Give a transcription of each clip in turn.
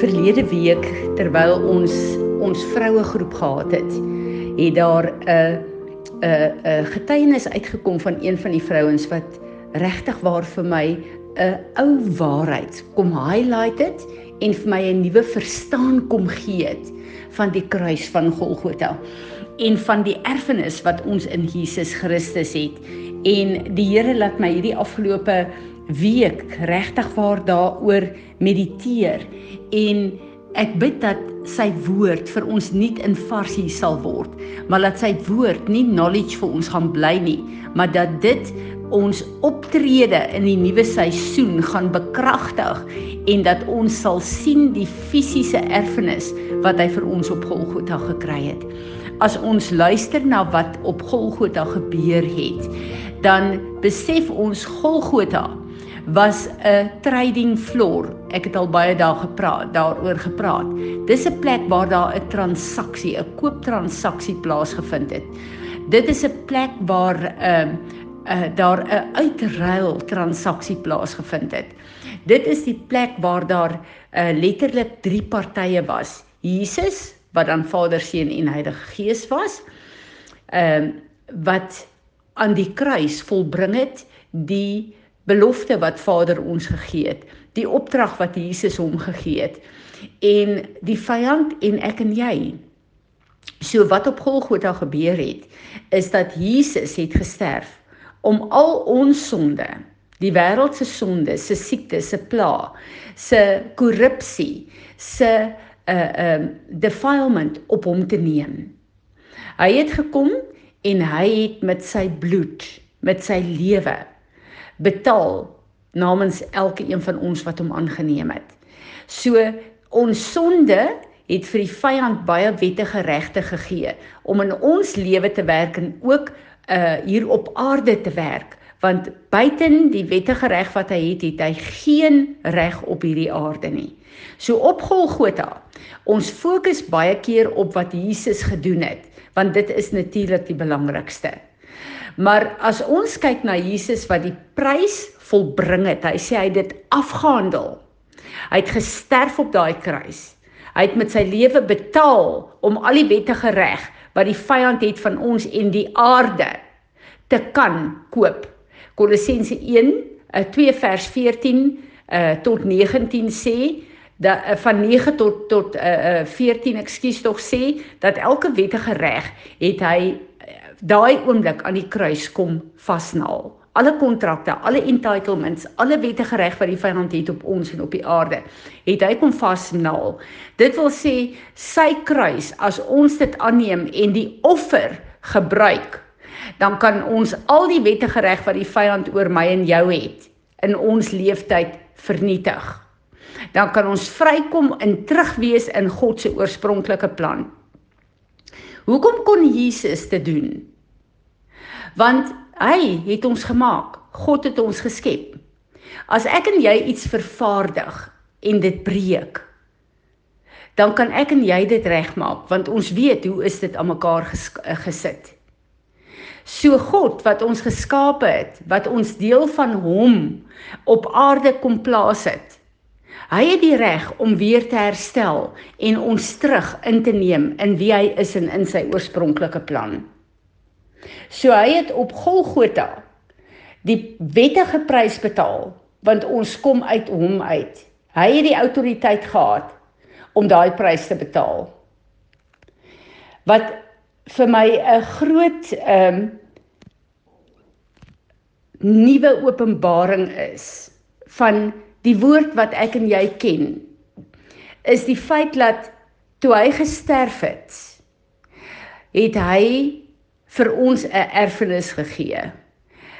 verlede week terwyl ons ons vroue groep gehad het, het daar 'n 'n 'n getuienis uitgekom van een van die vrouens wat regtig waar vir my 'n ou waarheid kom highlight het en vir my 'n nuwe verstaan kom gee het van die kruis van Golgotha en van die erfenis wat ons in Jesus Christus het. En die Here laat my hierdie afgelope week regtig waar daaroor mediteer en ek bid dat sy woord vir ons nie in farsie sal word maar dat sy woord nie knowledge vir ons gaan bly nie maar dat dit ons optrede in die nuwe seisoen gaan bekragtig en dat ons sal sien die fisiese erfenis wat hy vir ons op Golgotha gekry het. As ons luister na wat op Golgotha gebeur het, dan besef ons Golgotha was 'n trading floor. Ek het al baie dae gepraat daaroor gepraat. Dis 'n plek waar daar 'n transaksie, 'n kooptransaksie plaasgevind het. Dit is 'n plek waar 'n uh, uh, daar 'n uitruil transaksie plaasgevind het. Dit is die plek waar daar uh, letterlik drie partye was. Jesus wat dan Vader, Seun en Heilige Gees was. Ehm uh, wat aan die kruis volbring het die belofte wat Vader ons gegee het, die opdrag wat Jesus hom gegee het en die vyand en ek en jy. So wat op Golgotha gebeur het, is dat Jesus het gesterf om al ons sonde, die wêreld se sonde, se siekte, se pla, se korrupsie, se uh um defilement op hom te neem. Hy het gekom en hy het met sy bloed, met sy lewe betaal namens elke een van ons wat hom aangeneem het. So ons sonde het vir die vyand baie wettige regte gegee om in ons lewe te werk en ook uh hier op aarde te werk want buiten die wettige reg wat hy het, het hy geen reg op hierdie aarde nie. So op Golgotha, ons fokus baie keer op wat Jesus gedoen het, want dit is natuurlik die belangrikste. Maar as ons kyk na Jesus wat die prys volbring het, hy sê hy het dit afgehandel. Hy het gesterf op daai kruis. Hy het met sy lewe betaal om al die wettige reg wat die vyand het van ons en die aarde te kan koop. Kolossense 1 2 eh, vers 14 uh, eh, tot 19 sê dat uh, van 9 tot tot uh, 14 ekskuus tog sê dat elke wettige reg het hy daai oomblik aan die kruis kom vasnaal. Alle kontrakte, alle entitlements, alle wettige reg wat die vyand het op ons en op die aarde, het hy kom vasnaal. Dit wil sê sy kruis as ons dit aanneem en die offer gebruik, dan kan ons al die wettige reg wat die vyand oor my en jou het in ons leeftyd vernietig. Dan kan ons vrykom en terugwees in God se oorspronklike plan. Hoekom kon Jesus dit doen? Want hy het ons gemaak. God het ons geskep. As ek en jy iets vervaardig en dit breek, dan kan ek en jy dit regmaak want ons weet hoe is dit aan mekaar ges gesit. So God wat ons geskape het, wat ons deel van hom op aarde kom plaas het, Hy het die reg om weer te herstel en ons terug in te neem in wie hy is en in sy oorspronklike plan. So hy het op Golgotha die wettige prys betaal want ons kom uit hom uit. Hy het die autoriteit gehad om daai prys te betaal. Wat vir my 'n groot ehm um, nuwe openbaring is van die woord wat ek en jy ken is die feit dat toe hy gesterf het het hy vir ons 'n erfenis gegee.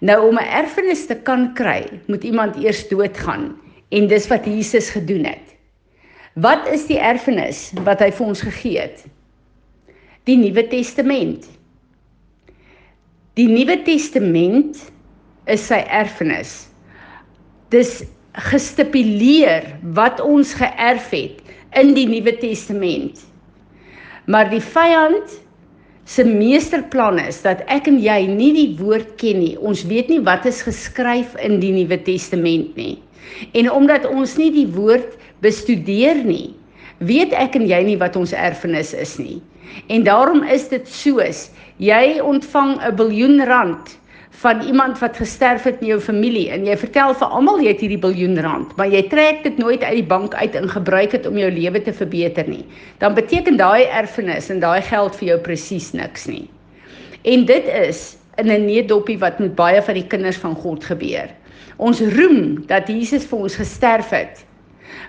Nou om 'n erfenis te kan kry, moet iemand eers doodgaan en dis wat Jesus gedoen het. Wat is die erfenis wat hy vir ons gegee het? Die Nuwe Testament. Die Nuwe Testament is sy erfenis. Dis gestipuleer wat ons geërf het in die Nuwe Testament. Maar die vyand se meesterplan is dat ek en jy nie die woord ken nie. Ons weet nie wat is geskryf in die Nuwe Testament nie. En omdat ons nie die woord bestudeer nie, weet ek en jy nie wat ons erfenis is nie. En daarom is dit soos jy ontvang 'n biljoen rand van iemand wat gesterf het in jou familie en jy vertel vir almal jy het hierdie biljoen rand, maar jy trek dit nooit uit die bank uit en gebruik dit om jou lewe te verbeter nie. Dan beteken daai erfenis en daai geld vir jou presies niks nie. En dit is in 'n needoppie wat met baie van die kinders van God gebeur. Ons roem dat Jesus vir ons gesterf het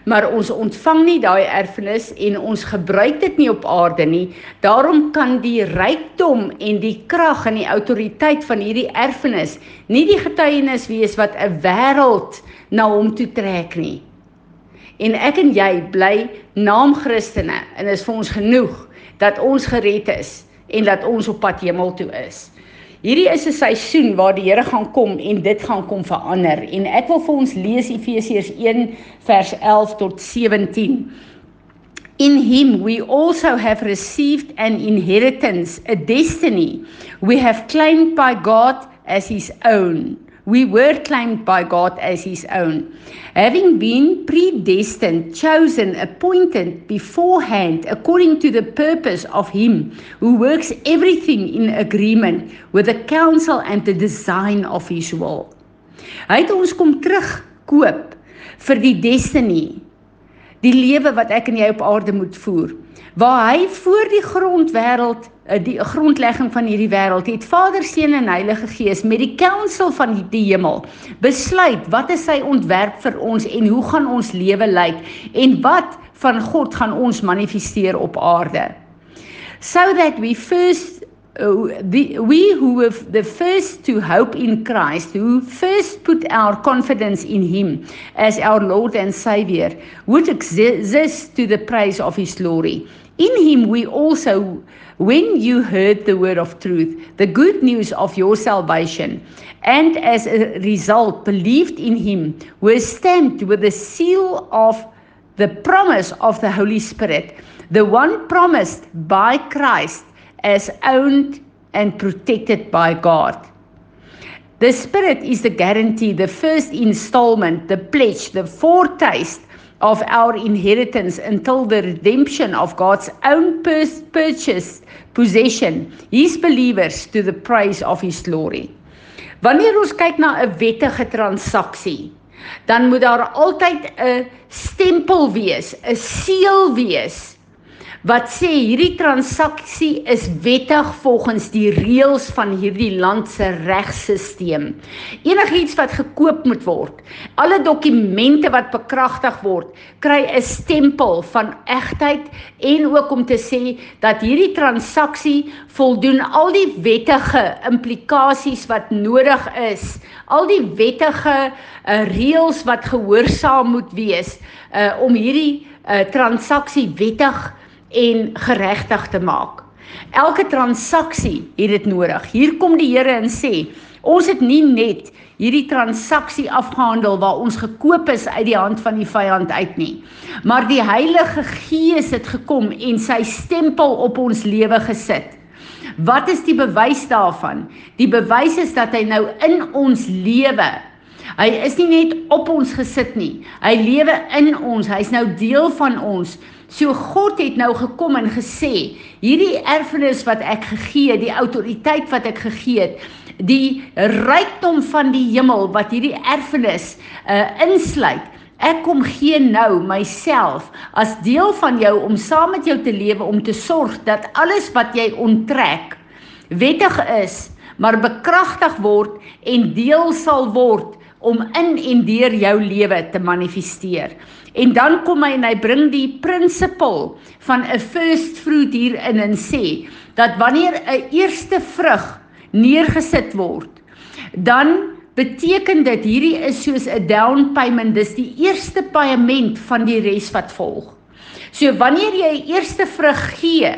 maar ons ontvang nie daai erfenis en ons gebruik dit nie op aarde nie. Daarom kan die rykdom en die krag en die autoriteit van hierdie erfenis nie die getuienis wees wat 'n wêreld na hom toe trek nie. En ek en jy bly naam Christene en is vir ons genoeg dat ons gered is en dat ons op pad hemel toe is. Hierdie is 'n seisoen waar die Here gaan kom en dit gaan kom verander. En ek wil vir ons lees Efesiërs 1 vers 11 tot 17. In him we also have received an inheritance, a destiny we have claimed by God as his own. We were claimed by God as his own. Having been predestined, chosen, appointed beforehand according to the purpose of him who works everything in agreement with the counsel and the design of his will. Hy het ons kom terugkoop vir die destiny, die lewe wat ek en jy op aarde moet voer waar hy voor die grondwêreld eh, die grondlegging van hierdie wêreld het Vader Seun en Heilige Gees met die council van die hemel besluit wat is sy ontwerp vir ons en hoe gaan ons lewe lyk en wat van God gaan ons manifesteer op aarde so that we first uh, the, we who were the first to hope in Christ, who first put our confidence in Him as our Lord and Savior, would exist to the praise of His glory. In him we also, when you heard the word of truth, the good news of your salvation, and as a result believed in him, were stamped with the seal of the promise of the Holy Spirit, the one promised by Christ as owned and protected by God. The Spirit is the guarantee, the first installment, the pledge, the foretaste of our inheritance until the redemption of God's own purchased possession, his believers to the praise of his glory. Wanneer ons kyk na 'n wettige transaksie, dan moet daar altyd 'n stempel wees, 'n seël wees wat sê hierdie transaksie is wettig volgens die reëls van hierdie land se regstelsel. Enigiets wat gekoop moet word, alle dokumente wat bekragtig word, kry 'n stempel van egtheid en ook om te sê dat hierdie transaksie voldoen al die wettige implikasies wat nodig is, al die wettige uh, reëls wat gehoorsaam moet wees uh, om hierdie uh, transaksie wettig en geregtig te maak. Elke transaksie het dit nodig. Hier kom die Here en sê, ons het nie net hierdie transaksie afgehandel waar ons gekoop is uit die hand van die vyand uit nie. Maar die Heilige Gees het gekom en sy stempel op ons lewe gesit. Wat is die bewys daarvan? Die bewys is dat hy nou in ons lewe Hy is nie net op ons gesit nie. Hy lewe in ons. Hy's nou deel van ons. So God het nou gekom en gesê, hierdie erfenis wat ek gegee het, die autoriteit wat ek gegee het, die rykdom van die hemel wat hierdie erfenis uh insluit. Ek kom gee nou myself as deel van jou om saam met jou te lewe om te sorg dat alles wat jy onttrek wettig is, maar bekragtig word en deel sal word om in en deur jou lewe te manifesteer. En dan kom hy en hy bring die prinsipel van 'n first fruit hier in en sê dat wanneer 'n eerste vrug neergesit word, dan beteken dit hierdie is soos 'n down payment, dis die eerste paaiement van die res wat volg. So wanneer jy 'n eerste vrug gee,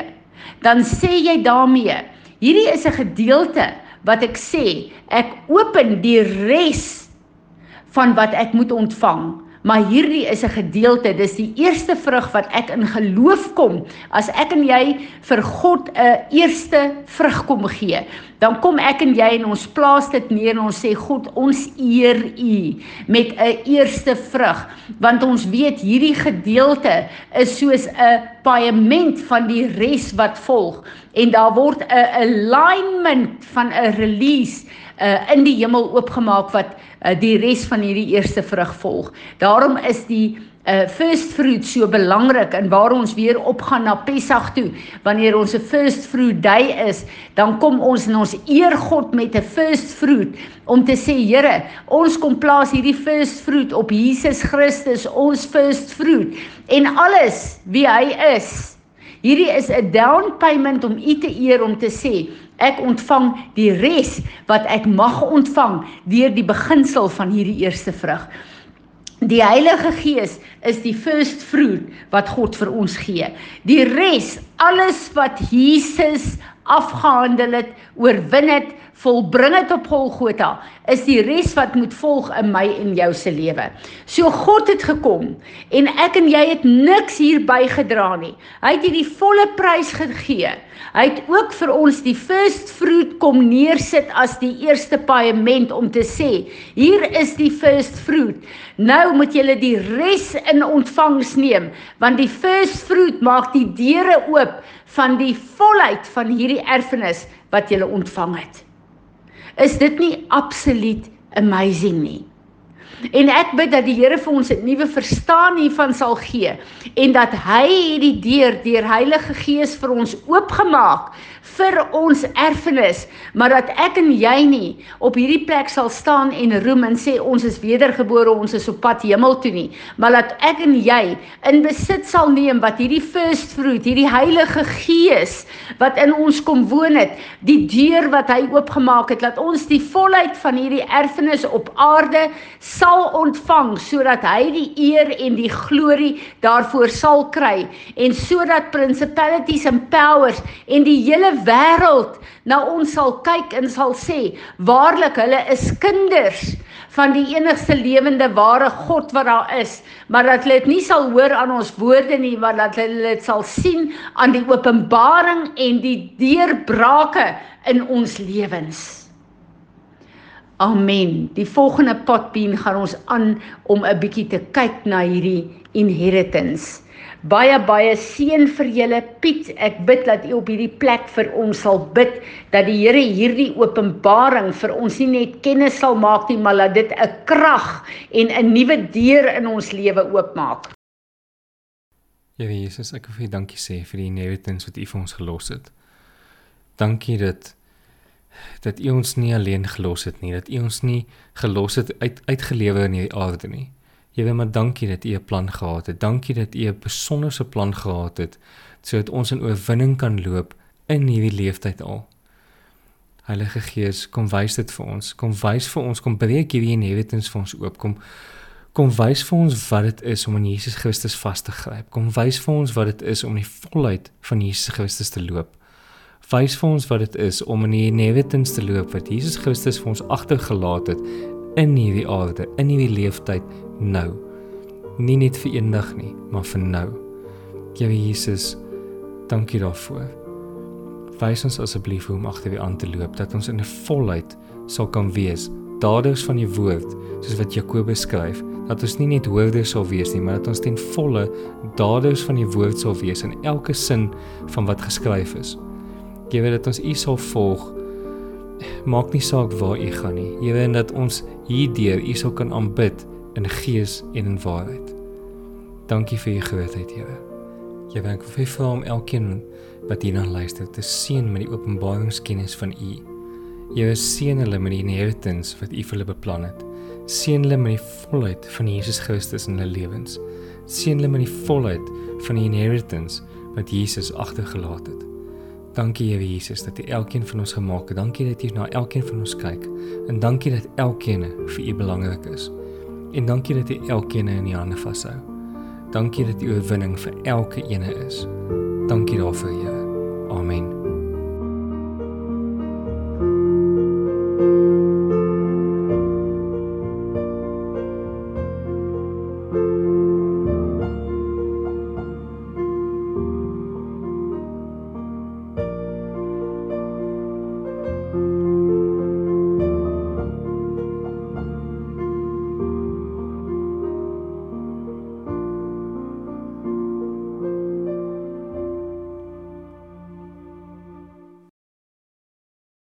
dan sê jy daarmee, hierdie is 'n gedeelte wat ek sê, ek open die res van wat ek moet ontvang. Maar hierdie is 'n gedeelte, dis die eerste vrug wat ek in geloof kom. As ek en jy vir God 'n eerste vrug kom gee, dan kom ek en jy en ons plaas dit neer en ons sê God, ons eer U met 'n eerste vrug, want ons weet hierdie gedeelte is soos 'n paaiement van die res wat volg. En daar word 'n alignment van 'n release uh, in die hemel oopgemaak wat uh, die res van hierdie eerste vrug volg. Daarom is die uh first fruit so belangrik en waar ons weer opgaan na Pessach toe wanneer ons 'n first fruit day is dan kom ons en ons eer God met 'n first fruit om te sê Here ons kom plaas hierdie first fruit op Jesus Christus ons first fruit en alles wie hy is hierdie is 'n down payment om u te eer om te sê ek ontvang die res wat ek mag ontvang deur die beginsel van hierdie eerste vrug Die Heilige Gees is die first fruit wat God vir ons gee. Die res, alles wat Jesus afgehandel het, oorwin het, volbring het op Golgotha, is die res wat moet volg in my en jou se lewe. So God het gekom en ek en jy het niks hier bygedra nie. Hy het hierdie volle prys gegee. Hy het ook vir ons die first fruit kom neersit as die eerste paaiement om te sê, hier is die first fruit. Nou moet julle die res in ontvangs neem, want die first fruit maak die deure oop van die volheid van hierdie erfenis wat julle ontvang het. Is dit nie absoluut amazing nie? En ek bid dat die Here vir ons 'n nuwe verstaan hiervan sal gee en dat hy hierdie deur deur Heilige Gees vir ons oopgemaak vir ons erfenis, maar dat ek en jy nie op hierdie plek sal staan en roem en sê ons is wedergebore, ons is op pad hemel toe nie, maar dat ek en jy in besit sal neem wat hierdie first fruit, hierdie Heilige Gees wat in ons kom woon het, die deur wat hy oopgemaak het, dat ons die volheid van hierdie erfenis op aarde sal ontvang sodat hy die eer en die glorie daarvoor sal kry en sodat principalities and powers en die hele wêreld na ons sal kyk en sal sê waarlik hulle is kinders van die enigste lewende ware God wat daar is maar dat hulle dit nie sal hoor aan ons woorde nie maar dat hulle dit sal sien aan die openbaring en die deurbrake in ons lewens Amen. Die volgende potbeen gaan ons aan om 'n bietjie te kyk na hierdie inheritance. Baie baie seën vir julle Piet. Ek bid dat u op hierdie plek vir ons sal bid dat die Here hierdie openbaring vir ons nie net kennis sal maak nie, maar dat dit 'n krag en 'n nuwe deur in ons lewe oopmaak. Ja Jesus, ek wil vir u dankie sê vir die inheritance wat u vir ons gelos het. Dankie dat dat u ons nie alleen gelos het nie, dat u ons nie gelos het uit uitgelewer in hierdie aarde nie. Here, maar dankie dat U 'n plan gehad het. Dankie dat U 'n besonderse plan gehad het sodat ons in oorwinning kan loop in hierdie leeftyd al. Heilige Gees, kom wys dit vir ons. Kom wys vir ons, kom breek hierdie inheritance vir ons oop. Kom kom wys vir ons wat dit is om aan Jesus Christus vas te gryp. Kom wys vir ons wat dit is om die volheid van Jesus Christus te loop. Wys vir ons wat dit is om in die inheritance te loop wat Jesus Christus vir ons agtergelaat het in hierdie aarde, in hierdie leeftyd nou. Nie net vir eendag nie, maar vir nou. Here Jesus, dankie daarvoor. Wys ons asseblief hoe om agter U aan te loop dat ons in 'n volheid sal kan wees, daders van die woord, soos wat Jakobus skryf, dat ons nie net hoorders sal wees nie, maar dat ons ten volle daders van die woord sal wees in elke sin van wat geskryf is. Gewe dat ons U sal volg. Maak nie saak waar U gaan nie. Here en dat ons hierdeur U sal kan aanbid in gees en in waarheid. Dankie vir u grootheid, Here. Jy dank vir vir hom elkeen wat hierna luister te seën met die openbaringskennis van u. Jy seën hulle met die inheritance wat u vir hulle beplan het. Seën hulle met die volheid van Jesus Christus in hulle lewens. Seën hulle met die volheid van die inheritance wat Jesus agtergelaat het. Dankie Here Jesus dat U elkeen van ons gemaak het. Dankie dat U na elkeen van ons kyk. En dankie dat elkeen vir U belangrik is. En dankie dat jy elkeen in die hande vashou. Dankie dat jy oorwinning vir elke ene is. Dankie daarvoor, Here. Amen.